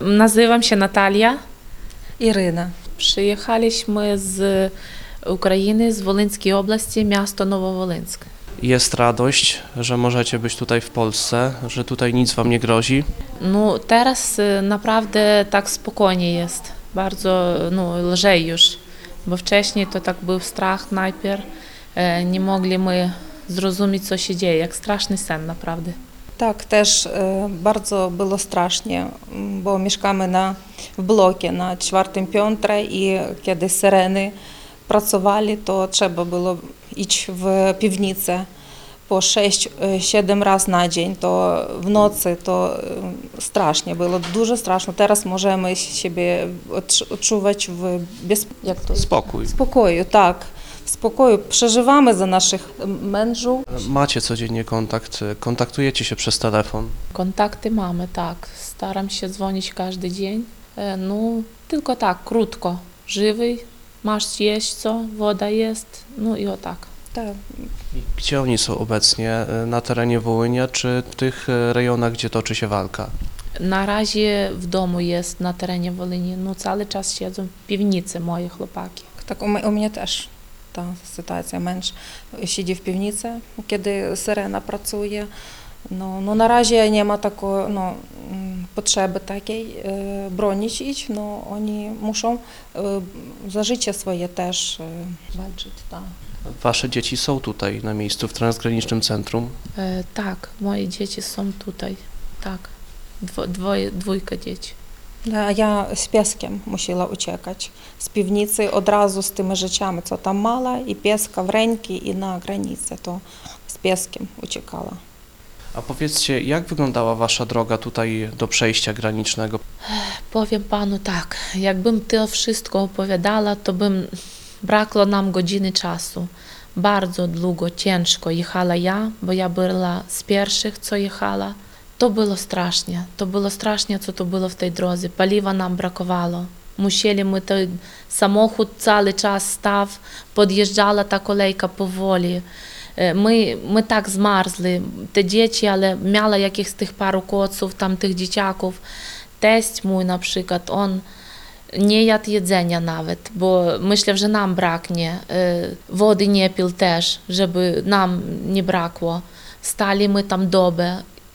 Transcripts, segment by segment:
Nazywam się Natalia. Ірина. Przyjechaliśmy z Ukrainy, z Wolyńskiej oblasti, miasto Nowowolynsk. Jest radość, że możecie być tutaj w Polsce, że tutaj nic wam nie grozi. No teraz y, naprawdę tak spokojnie jest. Bardzo no, lżej już, bo wcześniej to tak był strach najpierw. E, Nie mogli my zrozumieć, co się dzieje, jak straszny sen naprawdę. Так, теж е, bardzo було страшно, бо мешкamy на в блокі на czwartym piętrze і kiedy syreny pracowali, to trzeba było iść w piwnicę po 6-7 razy na dzień, to w nocy to e, strasznie było, дуже страшно. Teraz możemy siebie odczu- odczuwać w bez, jak to? Spokój. spokoju, tak. spokoju. Przeżywamy za naszych mężów. Macie codziennie kontakt, kontaktujecie się przez telefon? Kontakty mamy, tak. Staram się dzwonić każdy dzień. E, no, tylko tak, krótko. Żywy, masz jeść co, woda jest, no i o tak. Tak. Gdzie oni są obecnie? E, na terenie Wołynia czy w tych e, rejonach, gdzie toczy się walka? Na razie w domu jest na terenie Wolynii, no cały czas siedzą w piwnicy moje chłopaki. Tak, u mnie też та ситуація менш сидів в півніці, коли сирена працює. Ну, ну наразі немає такої ну, м, потреби такої е, бронічить, ну вони мушą е, за життя своє теж е, walczyć. Так. Wasze dzieci są tutaj na miejscu w transgranicznym centrum. E, tak, moje dzieci są tutaj. Tak. Dwo, dwoje, dwójka dzieci. Да, я з пєском мусила uciekać з півниці одразу з тими rzeczami, co там мала, і пєска в реньки, і на границі, то з пєском uciekала. A powiedzcie, jak wyglądała wasza droga tutaj do przejścia granicznego? Powiem panu tak, jakbym to wszystko opowiadała, to bym brakło nam godziny czasu. Bardzo długo, ciężko jechała ja, bo ja była z pierwszych, co jechała. To było strasznie, to było strasznie, co to było w tej drodze. Paliwa nam brakowało. Musieliśmy той samochód cały czas stał, podjeżdżała ta kolejka powoli. Ми ми так змерзли, те діти, але мала якихось тих пару коців, там тих дітяків. Тесть мій, наприклад, он не яд їдзення навіть, бо мисля, вже нам бракне, е, води не піл теж, щоб нам не бракло. Стали ми там доби,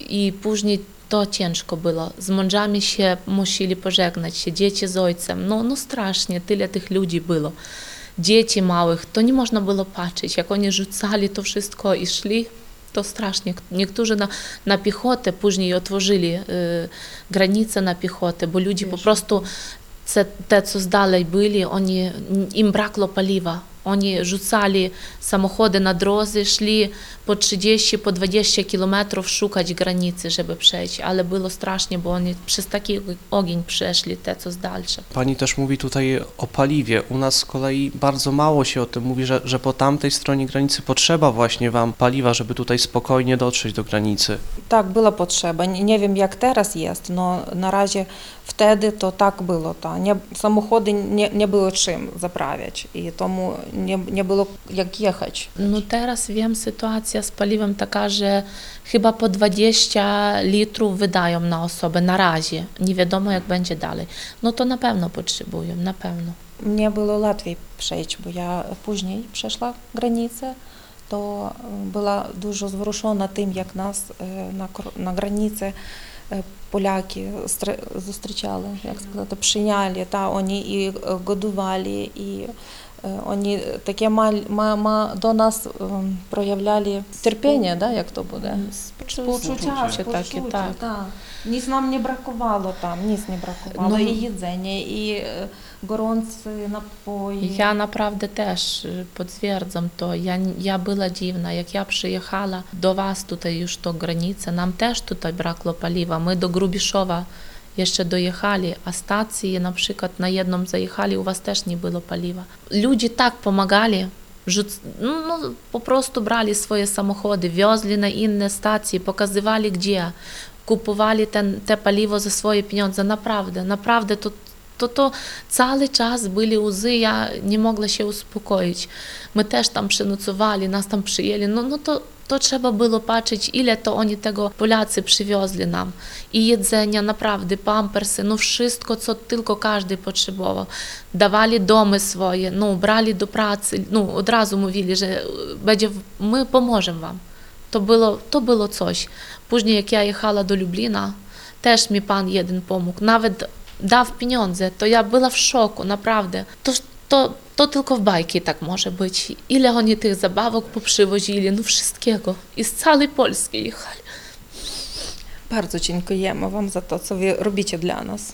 i później to ciężko było. Z mężami się musieli pożegnać się, dzieci z ojcem. No, no strasznie, tyle tych ludzi było. Dzieci małych, to nie można było patrzeć, jak oni rzucali to wszystko i szli. To strasznie. Niektórzy na, na piechotę później otworzyli y, granice na piechotę, bo ludzie po Wiesz. prostu це те, co byli, oni, im brakło paliwa. Oni rzucali samochody na drodze, szli po 30, po 20 kilometrów szukać granicy, żeby przejść, ale było strasznie, bo oni przez taki ogień przeszli, te co z dalsze. Pani też mówi tutaj o paliwie. U nas z kolei bardzo mało się o tym mówi, że, że po tamtej stronie granicy potrzeba właśnie wam paliwa, żeby tutaj spokojnie dotrzeć do granicy. Так, була потреба. Не не wiem jak teraz jest, no na razie wtedy to tak było. Ta. Nie, samochody nie, nie było czym zaprawiać i тому nie, nie było jak jechać. Ну, teraz wiem, sytuacja z paliwem taka, że chyba po 20 litrów wydają na osobę na razie. Nie wiadomo, jak będzie dalej. No to na pewno potrzebują, na pewno. Mnie było łatwiej przejść, bo ja później przeszła granicę, to e, była dużo wzruszona tym, jak nas e, na, kor- na granicy e, Поляки стр- зустрічали, як сказати, прийняли, та вони і е, годували, Е, Они таке маль, до нас ем, проявляли терпіння, да, як то буде? Співчуття, так, так. і так. Да. Ніс нам не бракувало там, ніс не бракувало ну, і їдзення, і е, горонці, напої. Я, направді, теж е, підтверджую, то я, я була дивна, як я приїхала до вас тут, і що границя, нам теж тут бракло паліва, ми до Грубішова jeszcze dojechali, a stacje na przykład na jedną zajechali, u was też nie było paliwa. Ludzie tak pomagali, rzuc- no, no, po prostu brali swoje samochody, wiozli na inne stacje, pokazywali gdzie, kupowali ten, te paliwo za swoje pieniądze. Naprawdę, naprawdę to to, to cały czas byli łzy, ja nie mogła się uspokoić. My też tam przenocowali, nas tam przyjęli. No, no to, naprawdę, pampersy, no wszystko, co tylko każdy potrzebował. Dawali domy swoje, no, brali do pracy, no, od razu mówili, że będzie, my pomożemy wam. To było, to było coś. Później, jak ja jechała do Lublina, też mi pan jeden pomógł. Nawet dał pieniądze, to ja była w szoku, naprawdę. To, to, to tylko w bajki tak może być. Ile oni tych zabawek poprzywozili, no wszystkiego. I z całej Polski jechali. Bardzo dziękujemy Wam za to, co Wy robicie dla nas.